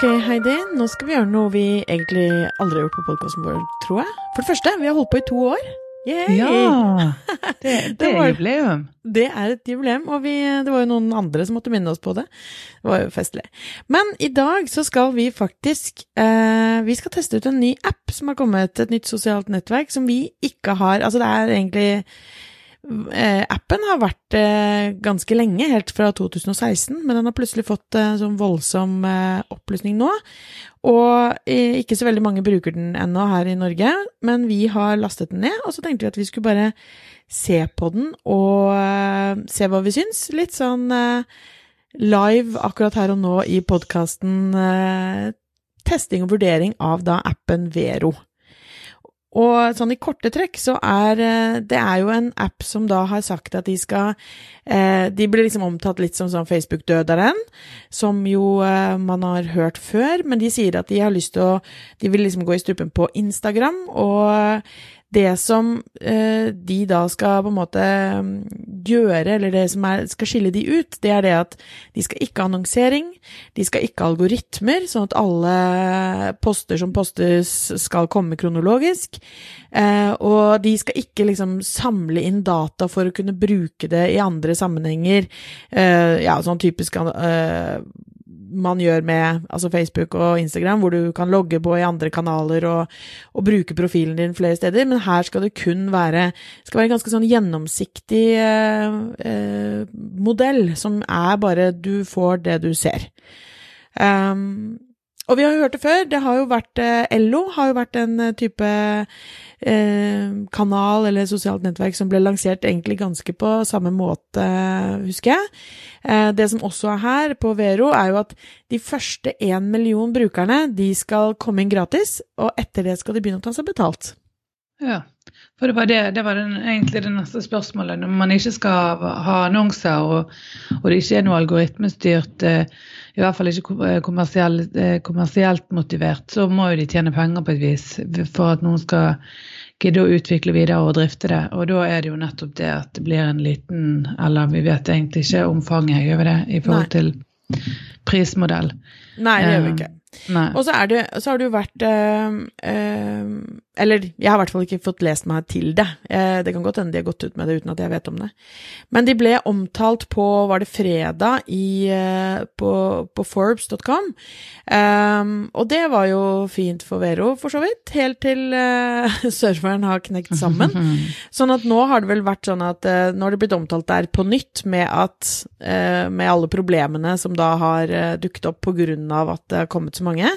Ok, Heidi, nå skal vi gjøre noe vi egentlig aldri har gjort på podkasten vår, tror jeg. For det første, vi har holdt på i to år. Yay! Ja! Det, det er et jubileum. Det er et jubileum, og vi, det var jo noen andre som måtte minne oss på det. Det var jo festlig. Men i dag så skal vi faktisk eh, Vi skal teste ut en ny app som har kommet, et nytt sosialt nettverk som vi ikke har Altså det er egentlig Appen har vært eh, ganske lenge, helt fra 2016, men den har plutselig fått eh, sånn voldsom opplysning nå. Og eh, ikke så veldig mange bruker den ennå her i Norge, men vi har lastet den ned, og så tenkte vi at vi skulle bare se på den og eh, se hva vi syns. Litt sånn eh, live akkurat her og nå i podkasten testing og vurdering av da appen Vero. Og sånn i korte trekk så er eh, det er jo en app som da har sagt at de skal eh, De blir liksom omtalt litt som sånn Facebook-døderen, som jo eh, man har hørt før, men de sier at de har lyst til å De vil liksom gå i strupen på Instagram, og det som eh, de da skal på en måte mm, gjøre, eller det som er, skal skille de ut, det er det at de skal ikke ha annonsering, de skal ikke ha algoritmer, sånn at alle poster som postes skal komme kronologisk, eh, og de skal ikke liksom samle inn data for å kunne bruke det i andre sammenhenger, eh, ja, sånn typisk eh, man gjør med altså Facebook og Instagram, hvor du kan logge på i andre kanaler og, og bruke profilen din flere steder, men her skal det kun være skal være en ganske sånn gjennomsiktig eh, eh, modell, som er bare du får det du ser. Um, og vi har jo hørt det før, det har jo vært eh, Ello har jo vært en eh, type eh, kanal eller sosialt nettverk som ble lansert egentlig ganske på samme måte, husker jeg. Eh, det som også er her på Vero, er jo at de første én million brukerne, de skal komme inn gratis, og etter det skal de begynne å ta seg betalt. Ja, for det var, det, det var den, egentlig det neste spørsmålet. Når man ikke skal ha annonser, og, og det ikke er noe algoritmestyrt, eh, i hvert fall ikke eh, eh, kommersielt motivert, så må jo de tjene penger på et vis for at noen skal gidde å utvikle videre og drifte det. Og da er det jo nettopp det at det blir en liten Eller vi vet egentlig ikke omfanget, gjør vi det, i forhold Nei. til prismodell. Nei, det gjør vi Eh, ikke. Og så, det, så har det jo vært øh, øh, Eller jeg har i hvert fall ikke fått lest meg til det. Eh, det kan godt hende de har gått ut med det uten at jeg vet om det. Men de ble omtalt på, var det fredag, i, på, på Forbes.com. Um, og det var jo fint for Vero, for så vidt. Helt til uh, serveren har knekt sammen. Sånn at nå har det vel vært sånn at uh, nå har det blitt omtalt der på nytt med at uh, med alle problemene som da har uh, dukket opp på grunn av at det har kommet så mange.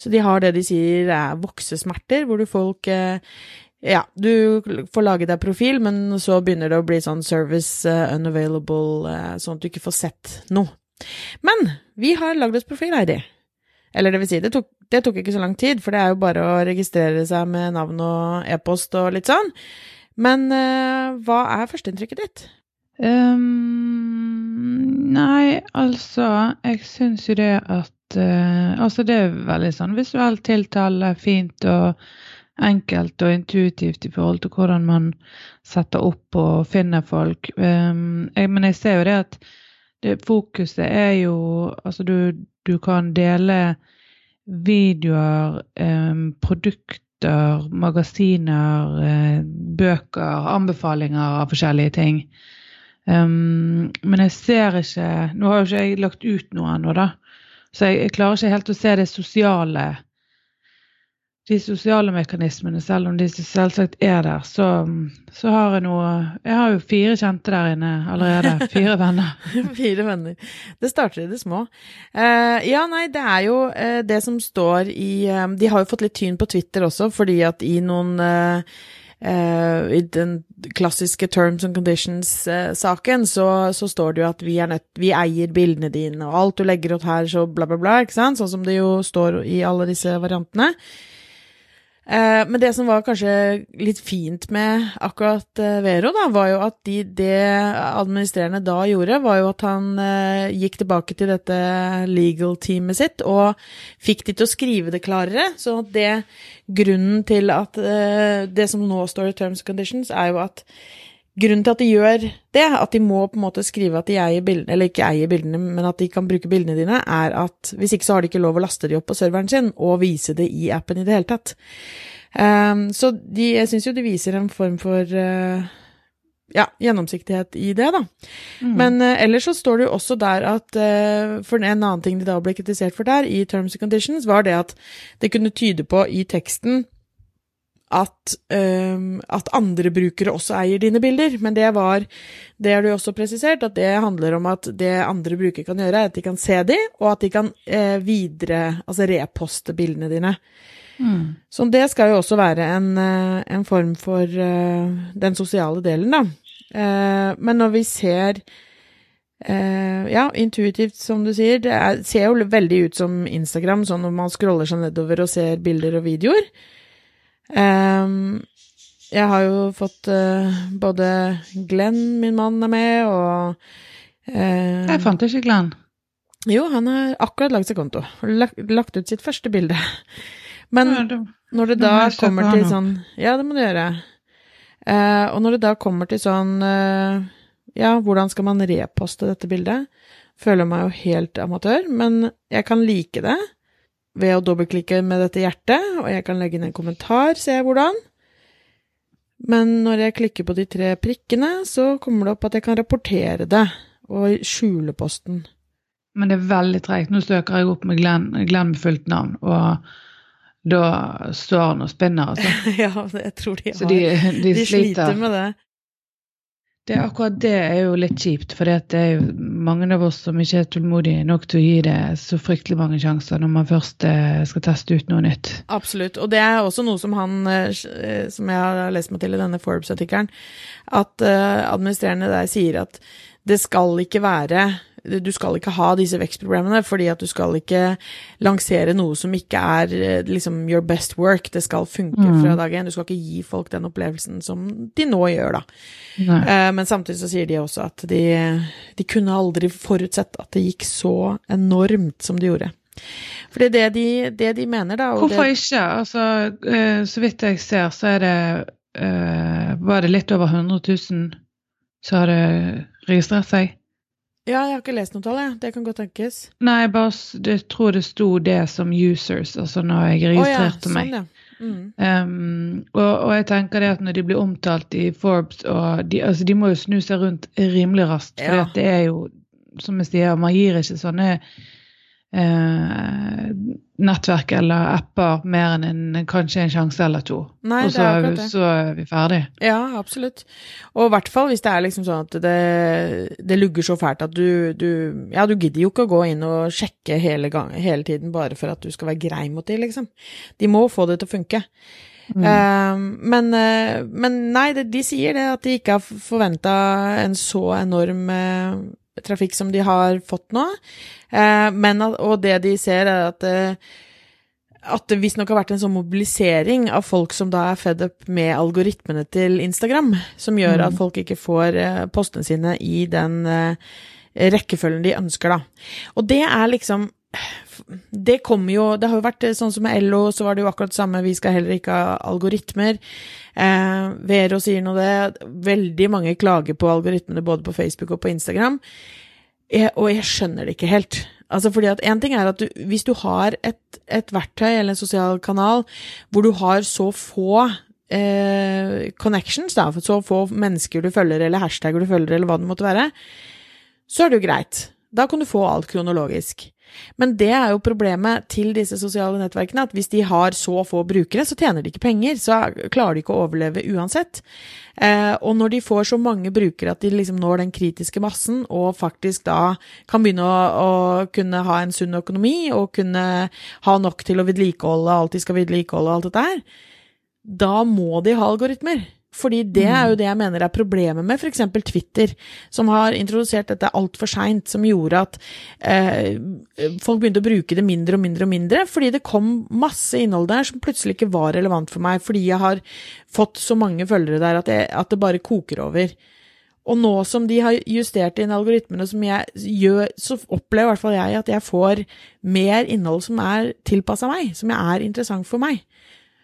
Så de har det de sier er voksesmerter, hvor du folk eh, ja, du får lage deg profil, men så begynner det å bli sånn service eh, unavailable, eh, sånn at du ikke får sett noe. Men vi har lagd oss profil, Heidi. Eller det vil si, det tok, det tok ikke så lang tid, for det er jo bare å registrere seg med navn og e-post og litt sånn. Men uh, hva er førsteinntrykket ditt? Um, nei, altså Jeg syns jo det at eh, Altså, det er veldig sånn visuelt tiltale, fint og enkelt og intuitivt i forhold til hvordan man setter opp og finner folk. Um, jeg, men jeg ser jo det at det, fokuset er jo Altså, du, du kan dele videoer, um, produkter, magasiner, uh, bøker, anbefalinger av forskjellige ting. Um, men jeg ser ikke Nå har jo ikke jeg lagt ut noe ennå, da. Så jeg, jeg klarer ikke helt å se det sosiale De sosiale mekanismene, selv om de selvsagt er der. Så, så har jeg noe Jeg har jo fire kjente der inne allerede. Fire venner. Fire venner. Det starter i det små. Uh, ja, nei, det er jo uh, det som står i uh, De har jo fått litt tyn på Twitter også, fordi at i noen I den klassiske terms and conditions-saken så, så står det jo at vi, nødt, vi eier bildene dine, og alt du legger ut her, så bla, bla, bla, ikke sant? Sånn som det jo står i alle disse variantene. Eh, men det som var kanskje litt fint med akkurat eh, Vero, da, var jo at de, det administrerende da gjorde, var jo at han eh, gikk tilbake til dette legal-teamet sitt og fikk de til å skrive det klarere. Så det grunnen til at det som nå står i terms and conditions, er jo at grunnen til at de gjør det, at de må på en måte skrive at de eier bildene, eller ikke eier bildene, men at de kan bruke bildene dine, er at hvis ikke så har de ikke lov å laste de opp på serveren sin og vise det i appen i det hele tatt. Um, så de, jeg syns jo de viser en form for uh, ja, gjennomsiktighet i det, da. Mm. Men uh, ellers så står det jo også der at uh, For en annen ting de da ble kritisert for der, i Terms and Conditions, var det at det kunne tyde på i teksten at, um, at, andre brukere også eier dine bilder, men det var Det har du også presisert, at det handler om at det andre brukere kan gjøre, er at de kan se de, og at de kan eh, videre, altså reposte bildene dine. Mm. Så det skal jo også være en, eh, en form for uh, den sosiale delen, da. Uh, men når vi ser uh, ja, intuitivt, som du sier, det er, ser jo veldig ut som Instagram, sånn når man scroller seg nedover og ser bilder og videoer. Um, jeg har jo fått uh, både Glenn, min mann, er med, og uh, Jeg fant ikke Glenn. Jo, han har akkurat lagd seg konto. Lagt, lagt ut sitt første bilde. Men ja, da, når det da kommer til sånn Ja, det må du gjøre. Uh, og når det da kommer til sånn Ja, hvordan skal man reposte dette bildet? Føler meg jo helt amatør, men jeg kan like det ved å dobbeltklikke med dette hjertet, og jeg kan legge inn en kommentar, ser jeg hvordan. Men når jeg klikker på de tre prikkene, så kommer det opp at jeg kan rapportere det, og skjule posten. Men det er veldig treigt. Nå søker jeg opp med Glenn, Glenn med fullt navn, og da står han og spinner, altså. ja, jeg tror de har Så de, de, de sliter med det. Det er akkurat det er jo litt kjipt, for det er jo mange av oss som ikke er tålmodige nok til å gi det så fryktelig mange sjanser når man først eh, skal teste ut noe nytt. Absolutt, og det er også noe som han, eh, som jeg har lest meg til i denne Forbes-artikkelen, at eh, administrerende der sier at det skal ikke være du skal ikke ha disse vekstproblemene, fordi at du skal ikke lansere noe som ikke er eh, liksom your best work. Det skal funke mm. fra dag én. Du skal ikke gi folk den opplevelsen som de nå gjør, da. Uh, men samtidig så sier de også at de, de kunne aldri forutsett at det gikk så enormt som det gjorde. For det er det de, det de mener, da. Hvorfor det... ikke? Altså, uh, så vidt jeg ser, så er det uh, Var det litt over 100 000 som hadde registrert seg? Ja, jeg har ikke lest noe tall, jeg. Det kan godt tenkes. Nei, jeg bare jeg tror det sto det som users, altså når jeg registrerte oh, ja, sånn, meg. Ja. Mm. Um, og, og, jeg tenker det at når de blir omtalt i Forbes, og de, altså de må jo snu seg rundt rimelig raskt. For det er jo, som jeg sier, man gir ikke sånne eh, nettverk eller apper mer enn en, kanskje en sjanse eller to. Nei, og så er, vi, så er vi ferdig. Ja, absolutt. Og i hvert fall hvis det er liksom sånn at det, det lugger så fælt at du, du, Ja, du gidder jo ikke å gå inn og sjekke hele, gang, hele tiden bare for at du skal være grei mot dem, liksom. De må få det til å funke. Mm. Uh, men, uh, men, nei, de, de, sier det, at de ikke har forventa en så enorm uh, trafikk som de har fått nå. Eh, men, og det de ser, er at eh, at det visstnok har vært en sånn mobilisering av folk som da er fed up med algoritmene til Instagram, som gjør mm. at folk ikke får eh, postene sine i den rekkefølgen de ønsker, da. Og det er liksom Det kommer jo Det har jo vært sånn som med LO, så var det jo akkurat det samme, vi skal heller ikke ha algoritmer. Eh, Vero sier nå det. Veldig mange klager på algoritmene både på Facebook og på Instagram. Jeg, og jeg skjønner det ikke helt. Altså fordi at en ting er at du, Hvis du har et, et, verktøy eller en sosial kanal hvor du har så få eh, connections, da, så få mennesker du følger, eller hashtagger du følger, eller hva det måtte være, så er det jo greit. Da kan du få alt kronologisk. Men det er jo problemet til disse sosiale nettverkene, at hvis de har så få brukere, så tjener de ikke penger. Så klarer de ikke å overleve uansett. Eh, og når de får så mange brukere at de liksom når den kritiske massen, og faktisk da kan begynne å, å kunne ha en sunn økonomi, og kunne ha nok til å vedlikeholde alt de skal vedlikeholde, alt dette her, da må de ha algoritmer. Fordi det er jo mm. det jeg mener er problemet med f.eks. Twitter, som har introdusert dette altfor seint, som gjorde at eh, folk begynte å bruke det mindre og mindre og mindre, fordi det kom masse innhold der som plutselig ikke var relevant for meg, fordi jeg har fått så mange følgere der at, jeg, at det bare koker over. Og nå som de har justert inn algoritmene som jeg gjør, så opplever i hvert fall jeg at jeg får mer innhold som er tilpassa meg, som er interessant for meg.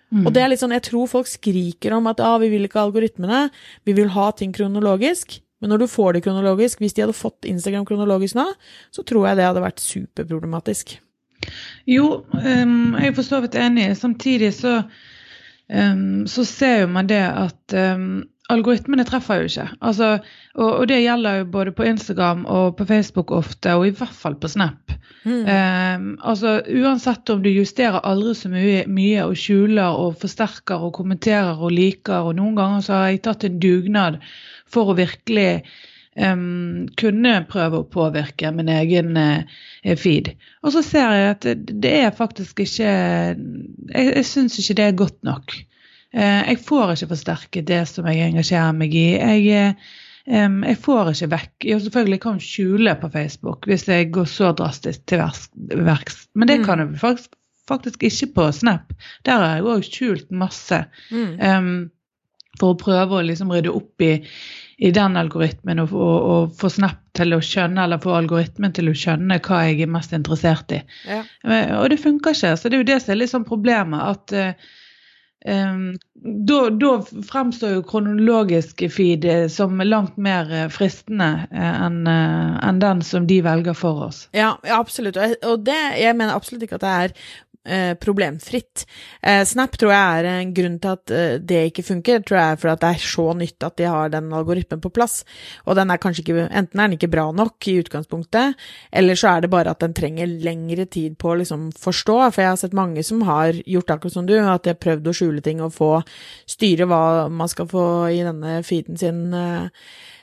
Mm. Og det er litt sånn, jeg tror folk skriker om at ah, vi vil ikke ha algoritmene, vi vil ha ting kronologisk. Men når du får det kronologisk, hvis de hadde fått Instagram kronologisk nå, så tror jeg det hadde vært superproblematisk. Jo, um, jeg er for så vidt enig. Samtidig så, um, så ser jo man det at um, algoritmene treffer jo ikke. Altså, og, og, det gjelder jo både på Instagram og på Facebook ofte, og i hvert fall på Snap. Mm. altså, Uansett om du justerer aldri så mye, mye, og skjuler og forsterker og kommenterer og liker, og noen ganger så har jeg tatt en dugnad for å virkelig um, kunne prøve å påvirke min egen uh, feed. Og så ser jeg at det, det er faktisk ikke Jeg, jeg syns ikke det er godt nok. Uh, jeg får ikke forsterket det som jeg engasjerer meg i. Jeg, um, jeg får ikke vekk Jeg selvfølgelig kan skjule på Facebook hvis jeg går så drastisk til verks, men det kan jeg faktisk, faktisk ikke på Snap. Der har jeg òg skjult masse. Mm. Um, for å prøve å liksom rydde opp i, i den algoritmen og, og, og, få Snap til å skjønne, eller få algoritmen til å skjønne hva jeg er mest interessert i. Ja. Og det funker ikke. Så det er jo det som er litt sånn problemet. at uh, da, da, fremstår jo kronologisk feed som langt mer fristende enn en den som de velger for oss. Ja, ja absolutt. Og det, jeg mener absolutt ikke at det er Eh, problemfritt. Eh, Snap tror jeg er en grunn til at eh, det ikke funker, tror jeg er for det er så nytt at de har den algoritmen på plass. Og den er kanskje ikke, enten er den ikke bra nok i utgangspunktet, eller så er det bare at den trenger lengre tid på å liksom forstå. For jeg har sett mange som har gjort akkurat som du, at de har prøvd å skjule ting og få styre hva man skal få i denne feeden sin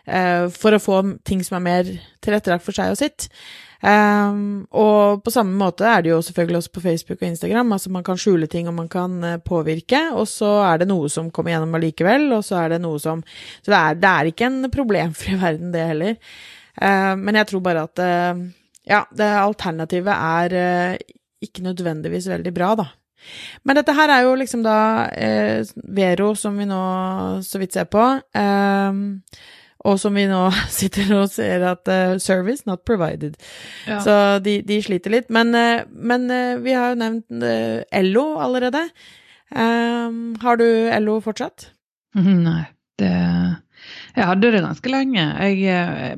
for å få ting som er mer tilrettelagt for seg og sitt. Um, og på samme måte er det jo selvfølgelig også på Facebook og Instagram. altså Man kan skjule ting, og man kan uh, påvirke, og så er det noe som kommer gjennom allikevel, og så er det noe som Så det er, det er ikke en problemfri verden, det heller. Uh, men jeg tror bare at uh, Ja, det alternativet er ikke nødvendigvis veldig bra, da. Men dette her er jo liksom da Vero, som vi nå så vidt ser på. Uh, og som vi nå sitter og ser at uh, service not provided. Ja. Så de, de, sliter litt. Men, uh, men uh, vi har jo nevnt Ello allerede. Um, har du Ello fortsatt? Nei, det Jeg hadde det ganske lenge. Jeg,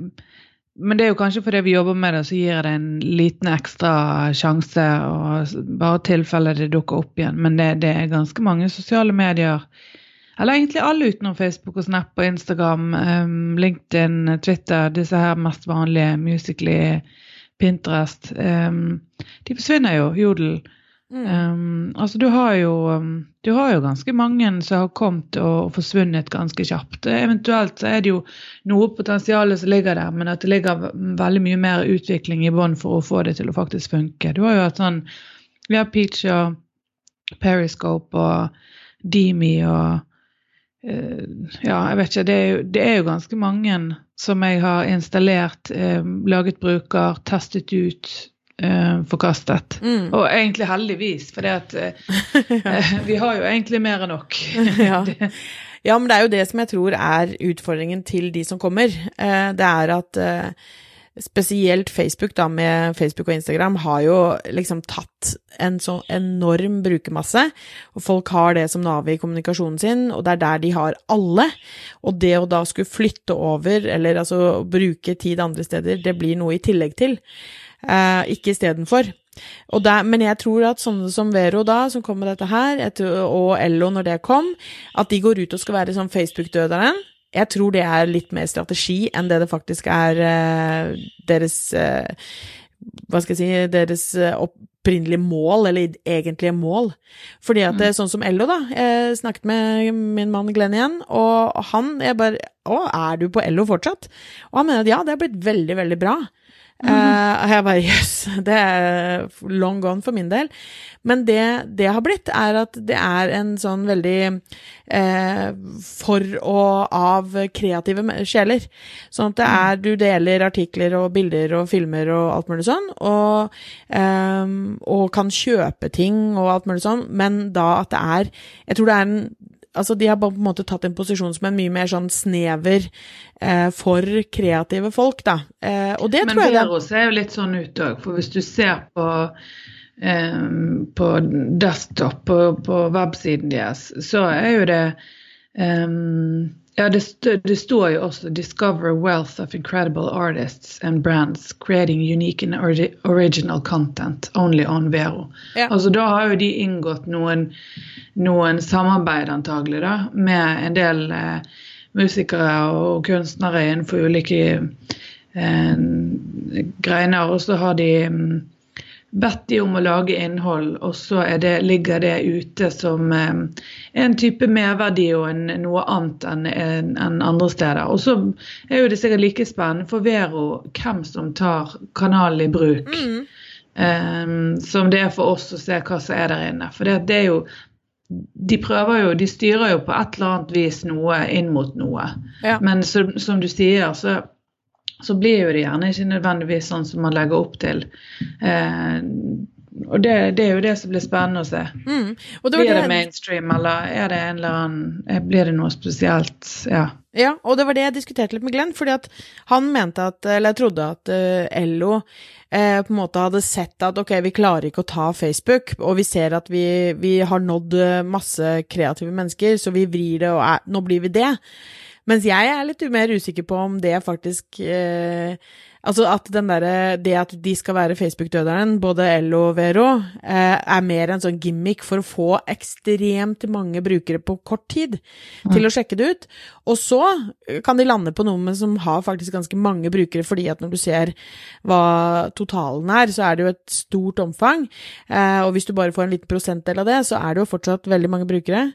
men det er jo kanskje fordi vi jobber med det, så gir jeg det en liten ekstra sjanse. og Bare tilfelle det dukker opp igjen. Men det, det er ganske mange sosiale medier eller egentlig alle utenom Facebook og Snap og Instagram, um, LinkedIn, Twitter, disse her mest vanlige, Musically, Pinterest. Um, de forsvinner jo. Jodel. Um, altså du har, jo, du har jo ganske mange som har kommet og, forsvunnet ganske kjapt. Eventuelt så er det jo noe potensial som ligger der, men at det ligger veldig mye mer utvikling i bånn for å få det til å faktisk funke. Du har jo hatt sånn Vi har Peach og Periscope og Demi og ja, jeg vet ikke. Det er, jo, det er, jo, ganske mange som jeg har installert, eh, laget bruker, testet ut, eh, forkastet. Mm. Og egentlig heldigvis, for ja. Eh, vi har jo egentlig mer enn nok. ja. ja. men det er jo det som jeg tror er utfordringen til de som kommer. Eh, det er at eh, spesielt Facebook, da, med Facebook og Instagram, har jo liksom tatt en sånn enorm brukermasse, og folk har det som navet i kommunikasjonen sin, og det er der de har alle. Og det å da skulle flytte over, eller altså bruke tid andre steder, det blir noe i tillegg til, eh, ikke istedenfor. Men jeg tror at sånne som Vero, da, som kom med dette her, og Ello når det kom, at de går ut og skal være sånn Facebook-døderen. Jeg tror det er litt mer strategi enn det det faktisk er uh, deres uh, Hva skal jeg si Deres uh, opprinnelige mål, eller egentlige mål. Fordi at det mm. er sånn som Ello, da. Jeg snakket med min mann Glenn igjen, og han jeg bare Å, er du på Ello fortsatt? Og han mener at ja, det har blitt veldig, veldig bra. Mm jeg bare jøss, yes, det er long gone for min del. Men det det har blitt, er at det er en sånn veldig uh, for og av kreative sjeler. Sånn at det er Du deler artikler og bilder og filmer og alt mulig sånn, og, um, og kan kjøpe ting og alt mulig sånn, men da at det er Jeg tror det er en Altså, de har på en måte tatt en posisjon som er mye mer sånn snever eh, for kreative folk, da. Eh, og det Men tror jeg Men Vero ser jo litt sånn ut òg, for hvis du ser på eh, på desktop, på, på websiden deres, så er jo det um, ja, det, st det, står jo også 'Discover wealth of incredible artists and brands creating unique and original content only on Vero'. Ja. Altså Da har jo de inngått noen, noen samarbeid, antagelig, da, med en del eh, musikere og kunstnere innenfor ulike eh, greiner. Og så har de mm, bedt de om å lage innhold, og så det, ligger det ute som eh, en type merverdi og en, noe annet enn en, en andre steder. Og så er jo det sikkert like spennende for Vero hvem som tar kanalen i bruk. Mm. Eh, som det er for oss å se hva som er der inne. For det, det er jo de prøver jo, de styrer jo på et eller annet vis noe inn mot noe. Ja. Men som, som du sier, så, så, blir jo det gjerne ikke nødvendigvis sånn som man legger opp til. Eh, og det, det, er jo det som blir spennende å se. Mm. Det blir det, det, mainstream, eller er det annen eh, Blir det noe spesielt? Ja. ja, og det var det jeg diskuterte litt med Glenn, fordi at han mente at, eller trodde at uh, LO eh, på en måte hadde sett at ok, vi klarer ikke å ta Facebook, og vi ser at vi, vi har nådd eh, masse kreative mennesker, så vi vrir det, og er, nå blir vi det. Mens jeg er litt mer usikker på om det faktisk eh, Altså at den der, det at de skal være Facebook-døderen, både L og Vero, eh, er mer en sånn gimmick for å få ekstremt mange brukere på kort tid mm. til å sjekke det ut. Og så kan de lande på noe som har faktisk ganske mange brukere, fordi at når du ser hva totalen er, så er det jo et stort omfang. Eh, og hvis du bare får en liten prosentdel av det, så er det jo fortsatt veldig mange brukere.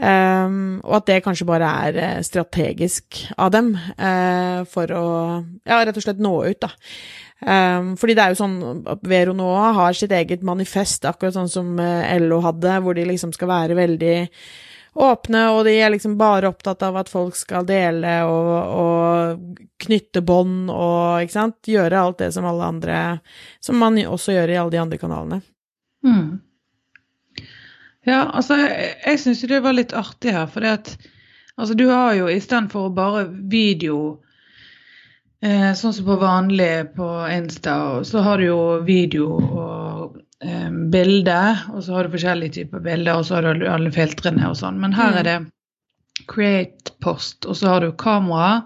Um, og at det kanskje bare er uh, strategisk av dem uh, for å ja, rett og slett nå ut, da. Um, fordi det er jo sånn Vero nå har sitt eget manifest, akkurat sånn som uh, LO hadde, hvor de liksom skal være veldig åpne, og de er liksom bare opptatt av at folk skal dele og, og knytte bånd og ikke sant, gjøre alt det som alle andre Som man også gjør i alle de andre kanalene. Mm. Ja, altså, jeg, jeg syns jo det var litt artig her, for det at altså, du har jo istedenfor bare video eh, Sånn som på vanlig på Insta, så har du jo video og eh, bilde, og så har du forskjellige typer bilder, og så har du alle filtrene og sånn. Men her mm. er det create post, og så har du kamera,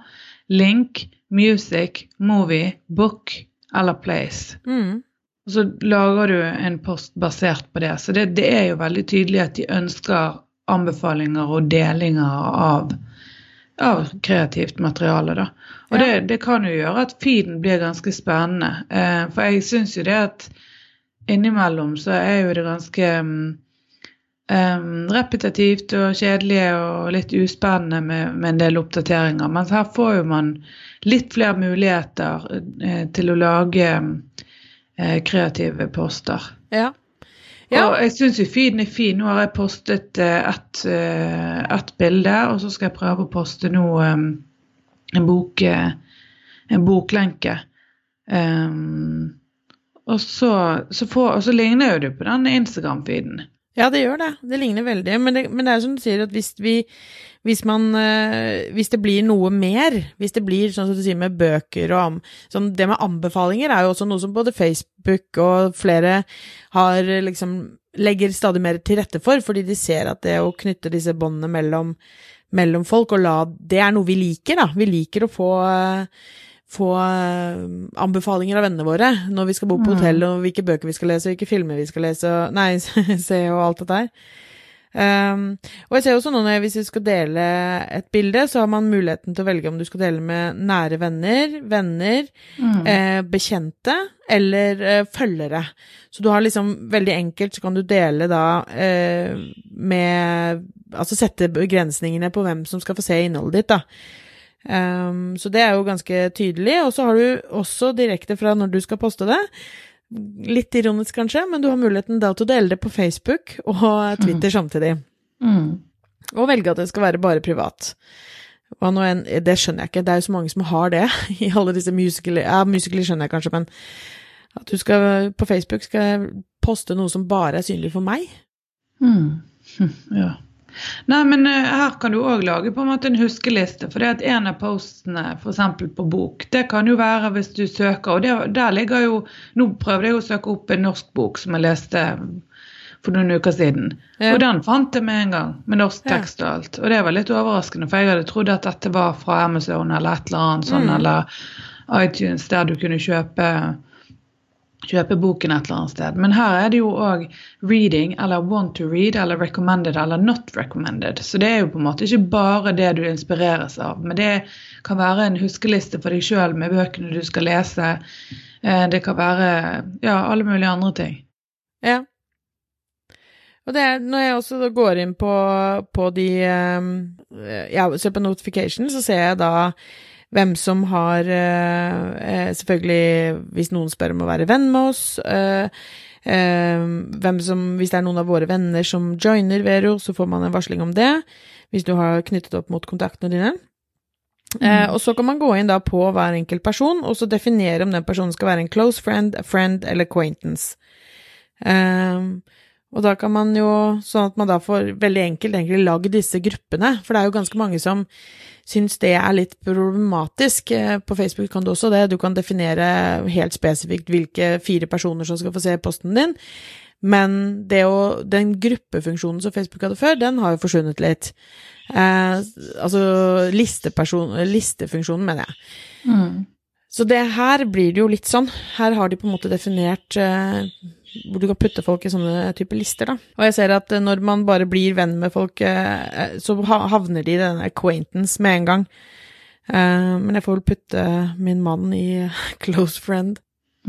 link, music, movie, book eller place. Mm. Og så lager du en post basert på det. Så det, det, er jo veldig tydelig at de ønsker anbefalinger og delinger av, av kreativt materiale. da. Og ja. det, det, kan jo gjøre at feeden blir ganske spennende. Eh, for jeg syns jo det at innimellom så er jo det ganske um, repetitivt og kjedelig og litt uspennende med, med, en del oppdateringer. Mens her får jo man litt flere muligheter eh, til å lage eh, kreative poster. Ja. ja. Og jeg syns jo feeden er fin. Nå har jeg postet eh, ett eh, et bilde, og så skal jeg prøve å poste nå en, bok, eh, en boklenke. Um, og så, så, får, og så ligner jo det på den Instagram-feeden. Ja, det gjør det. Det ligner veldig. Men det, men det er som du sier, at hvis vi hvis man eh, Hvis det blir noe mer, hvis det blir sånn som du sier med bøker og sånn, Det med anbefalinger er jo også noe som både Facebook og flere har liksom legger stadig mer til rette for, fordi de ser at det å knytte disse båndene mellom, mellom folk og la Det er noe vi liker, da. Vi liker å få få anbefalinger av vennene våre når vi skal bo på mm. hotell, og hvilke bøker vi skal lese, og hvilke filmer vi skal lese, nei, se og alt det der. Um, og jeg ser også nå når hvis vi skal dele et bilde, så har man muligheten til å velge om du skal dele med nære venner, venner, mm. eh, bekjente eller eh, følgere. Så du har liksom veldig enkelt så kan du dele da eh, med Altså sette begrensningene på hvem som skal få se innholdet ditt, da. Um, så det er jo ganske tydelig. Og så har du også direkte fra når du skal poste det, Litt ironisk kanskje, men du har muligheten da til å dele det på Facebook og Twitter mm. samtidig. Mm. Og velge at det skal være bare privat. En, det skjønner jeg ikke, det er jo så mange som har det i alle disse musical... Ja, musical skjønner jeg kanskje, men at du skal på Facebook skal poste noe som bare er synlig for meg. Mm. Ja. Nei, men uh, her kan du òg lage på en måte en huskeliste. For det at en av postene f.eks. på bok, det kan jo være hvis du søker. Og det, der ligger jo Nå prøvde jeg å søke opp en norsk bok som jeg leste for noen uker siden. Ja. Og den fant jeg med en gang, med norsk tekst og alt. Og det var litt overraskende, for jeg hadde trodd at dette var fra Amazon eller et eller annet sånn, mm. eller iTunes, der du kunne kjøpe kjøpe boken et eller annet sted. Men her er det jo òg reading, eller want to read, eller recommended, eller not recommended. Så det er jo på en måte ikke bare det du inspireres av, men det kan være en huskeliste for deg sjøl med bøkene du skal lese. Eh, det kan være ja, alle mulige andre ting. Ja. Og det er når jeg også går inn på, på de um, Ja, ser på notification, så ser jeg da hvem som har uh, Selvfølgelig, hvis noen spør om å være venn med oss uh, hvem som, Hvis det er noen av våre venner som joiner Vero, så får man en varsling om det. Hvis du har knyttet opp mot kontaktene dine. Mm. og så kan man gå inn da på hver enkelt person, og så definere om den personen skal være en close friend, a friend eller acquaintance. Um, og da kan man jo, sånn at man da får veldig enkelt egentlig lagd disse gruppene, for det er jo ganske mange som syns det er litt problematisk. Eh, på Facebook kan du også det, du kan definere helt spesifikt hvilke fire personer som skal få se posten din. Men det å, den gruppefunksjonen som Facebook hadde før, den har jo forsvunnet litt. Eh, altså listefunksjonen, mener jeg. Mm. Så det her blir det jo litt sånn. Her har de på en måte definert eh, hvor du kan putte folk i sånne typer lister, da. Og jeg ser at eh, når man bare blir venn med folk, eh, eh, så havner de i denne acquaintance med en gang. Men jeg får vel putte min mann i close friend.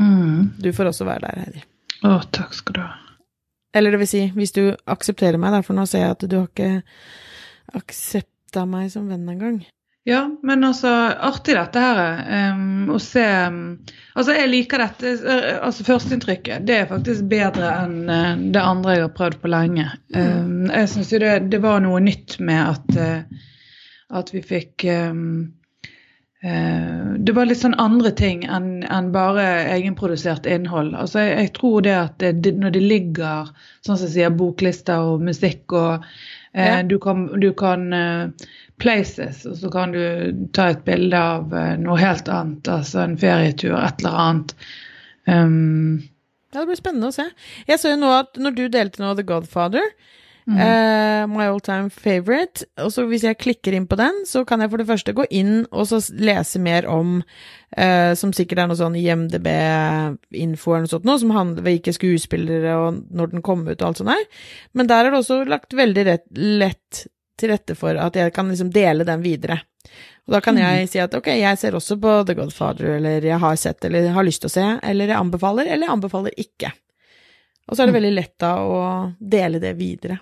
Mm. Du får også være der, Heidi. Å, takk skal du ha. Eller det vil si, hvis du aksepterer meg, da, for nå ser jeg at du har ikke aksepta meg som venn engang. Ja, men altså, artig dette her. Um, å se um, Altså, jeg liker dette. altså Førsteinntrykket det er faktisk bedre enn uh, det andre jeg har prøvd på lenge. Um, jeg syns jo det, det, var noe nytt med at, uh, at vi fikk uh, Det var litt sånn andre ting enn en bare egenprodusert innhold. Altså, jeg, jeg tror det at det, når det ligger sånn som jeg sier, boklister og musikk og ja. du kan, du kan places, og så kan du ta et bilde av uh, noe helt annet, altså en ferietur, et eller annet. Um, ja, det blir spennende å se. Jeg så jo nå at når du delte nå The Godfather, mm. uh, my all time favorite, og så hvis jeg klikker inn på den, så kan jeg for det første gå inn og så lese mer om uh, Som sikkert er noe sånn IMDb-info eller noe sånt noe, som handler om hvilke skuespillere og når den kom ut og alt sånt der. Men der er det også lagt veldig rett, lett til rette for at jeg kan liksom dele den videre. Og da kan jeg mm. si at ok, jeg ser også på The Godfather, eller jeg har sett, eller har lyst til å se, eller jeg anbefaler, eller jeg anbefaler ikke. Og så er det mm. veldig lett da å dele det videre.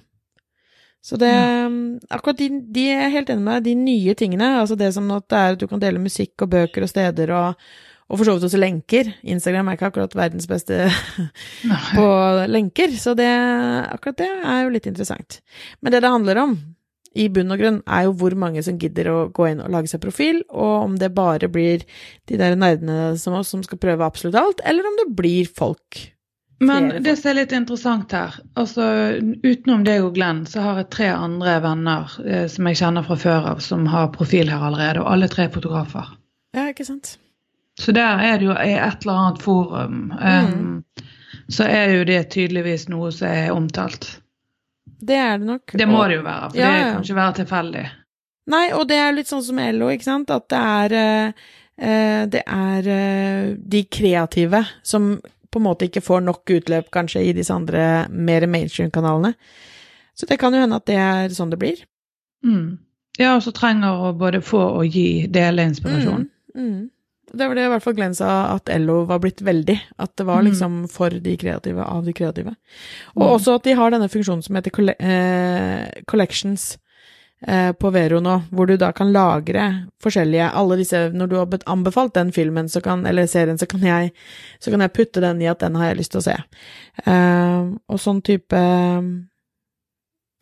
Så det ja. Akkurat de, de, er helt enig med deg, de nye tingene, altså det som at det er at du kan dele musikk og bøker og steder og, og for så vidt også lenker. Instagram er ikke akkurat verdens beste på lenker, så det, akkurat det er jo litt interessant. Men det det handler om, i bunn og grunn er jo hvor mange som gidder å gå inn og lage seg profil, og om det bare blir de der nerdene som oss som skal prøve absolutt alt, eller om det blir folk. Men det som er litt interessant her, altså utenom deg og Glenn, så har jeg tre andre venner eh, som jeg kjenner fra før av, som har profil her allerede, og alle tre er fotografer. Ja, ikke sant. Så der er det jo i et eller annet forum, mm. um, så er jo det tydeligvis noe som er omtalt. Det er det nok. Det må og, det jo være, for ja, det kan ikke være tilfeldig. Nei, og det er litt sånn som LO, ikke sant, at det er uh, Det er uh, de kreative som på en måte ikke får nok utløp, kanskje, i disse andre mer mainstream-kanalene. Så det kan jo hende at det er sånn det blir. Mm. Ja, og så trenger å både få og gi dele inspirasjon. Mm, mm. Det var det i hvert fall Glenn sa, at LO var blitt veldig. At det var mm. liksom for de kreative, av de kreative. Og mm. også at de har denne funksjonen som heter eh, Collections på Vero nå, hvor du da kan lagre forskjellige Alle disse Når du har anbefalt den filmen kan, eller serien, så kan, jeg, så kan jeg putte den i at den har jeg lyst til å se. Eh, og sånn type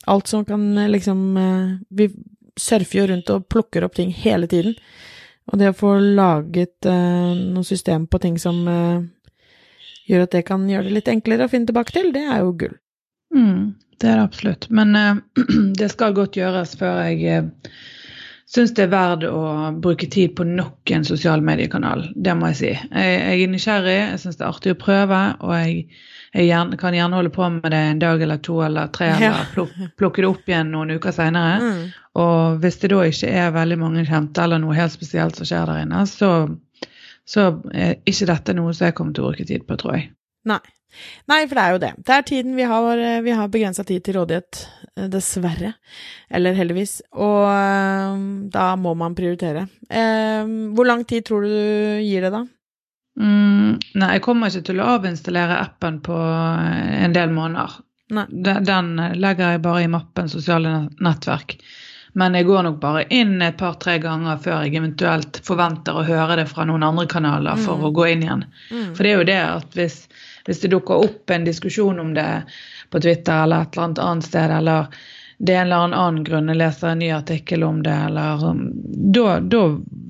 Alt som kan liksom eh, Vi surfer jo rundt og plukker opp ting hele tiden. Og det å få laget uh, noe system på ting som uh, gjør at det kan gjøre det litt enklere å finne tilbake til, det er jo gull. Mm. Det er det absolutt. Men uh, det skal godt gjøres før jeg uh, syns det er verdt å bruke tid på nok en sosial mediekanal. Det må jeg si. Jeg, jeg er nysgjerrig, jeg syns det er artig å prøve, og jeg, jeg gjerne, kan gjerne holde på med det en dag eller to eller tre, eller pluk, plukke det opp igjen noen uker seinere. Mm. Og hvis det da ikke er veldig mange kjente eller noe helt spesielt som skjer der inne, så, så er ikke dette noe som jeg kommer til å bruke tid på, tror jeg. Nei. Nei, for det er jo det. Det er tiden vi har, vi har begrensa tid til rådighet, eh, dessverre. Eller heldigvis. Og øh, da må man prioritere. Eh, hvor lang tid tror du du gir det, da? Mm, nei, jeg kommer ikke til å avinstallere appen på en del måneder. Nei. den legger jeg bare i mappen sosiale nettverk. Men jeg går nok bare inn et par-tre ganger før jeg eventuelt forventer å høre det fra noen andre kanaler for mm. å gå inn igjen. Mm. For det er jo det at hvis hvis det dukker opp en diskusjon om det på Twitter eller et eller annet annet sted, eller det er en eller annen grunn jeg leser en ny artikkel om det, eller Da, da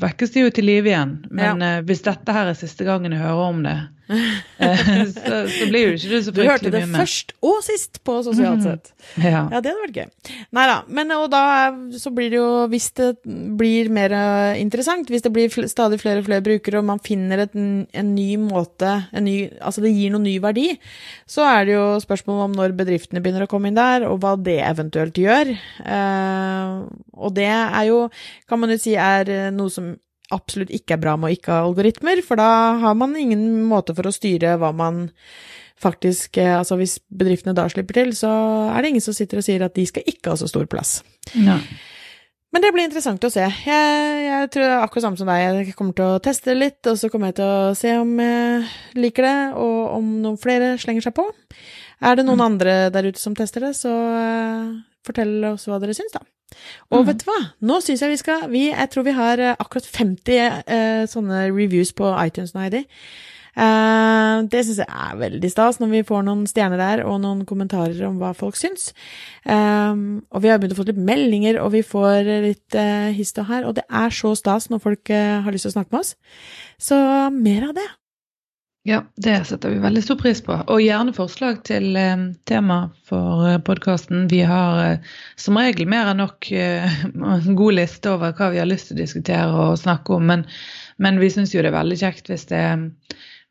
vekkes det jo til live igjen. Men ja. uh, hvis dette her er siste gangen jeg hører om det, så, så, blir du ikke du så fryktelig mye med. Du hørte det først og sist på Sosialt mhm. sett. Mm. Ja. ja. det hadde vært gøy. Nei da. Men og da så blir det jo, hvis det blir mer eh, interessant, hvis det blir stadig flere og flere brukere, og man finner et, en ny måte en ny, Altså det gir noen ny verdi, så er det jo spørsmål om når bedriftene begynner å komme inn der, og hva det eventuelt gjør. Uh, og det er jo, kan man jo si, er noe som absolutt ikke er bra med å ikke ha algoritmer, for da har man ingen måte for å styre hva man faktisk eh, Altså hvis bedriftene da slipper til, så er det ingen som sitter og sier at de skal ikke ha så stor plass. Ja. Men det blir interessant å se. Jeg, jeg tror akkurat samme som deg. Jeg kommer til å teste litt, og så kommer jeg til å se om jeg liker det, og om noen flere slenger seg på. Er det noen mm. andre der ute som tester det, så uh, fortell oss hva dere syns, da. Og mm. vet du hva, nå syns jeg vi skal vi, Jeg tror vi har uh, akkurat 50 eh, sånne reviews på iTunes nå, Heidi. Eh, det syns jeg er veldig stas, når vi får noen stjerner der, og noen kommentarer om hva folk syns. Eh, og vi har begynt å få litt meldinger, og vi får litt uh, hist og her, og det er så stas når folk uh, har lyst til å snakke med oss. Så mer av det. Ja, det setter vi veldig stor pris på. Og gjerne forslag til eh, tema for eh, podkasten. Vi har eh, som regel mer enn nok eh, en god liste over hva vi har lyst til å diskutere og snakke om, men, men vi syns jo det er veldig kjekt hvis det,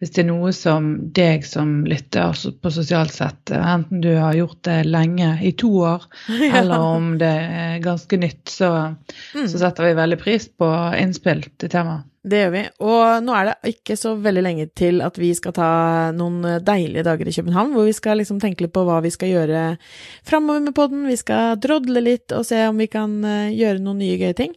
hvis det er noe som deg som lytter på sosialt sett, eh, enten du har gjort det lenge, i to år, ja. eller om det er ganske nytt, så, mm. så setter vi veldig pris på innspill til temaet. Det gjør vi. Og nå er det ikke så veldig lenge til at vi skal ta noen deilige dager i København, hvor vi skal liksom tenke litt på hva vi skal gjøre framover med poden. Vi skal drodle litt og se om vi kan eh, gjøre noen nye gøye ting.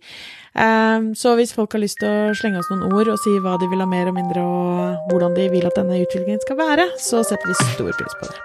Eh, så hvis folk har lyst til å slenge oss noen ord og si hva de vil ha mer og mindre, og hvordan de vil at denne utviklingen skal være, så setter vi stor pris på det.